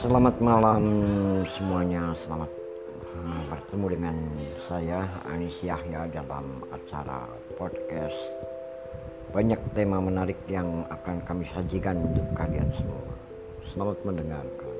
Selamat malam semuanya, selamat eh, bertemu dengan saya Anis Yahya dalam acara podcast. Banyak tema menarik yang akan kami sajikan untuk kalian semua. Selamat mendengarkan.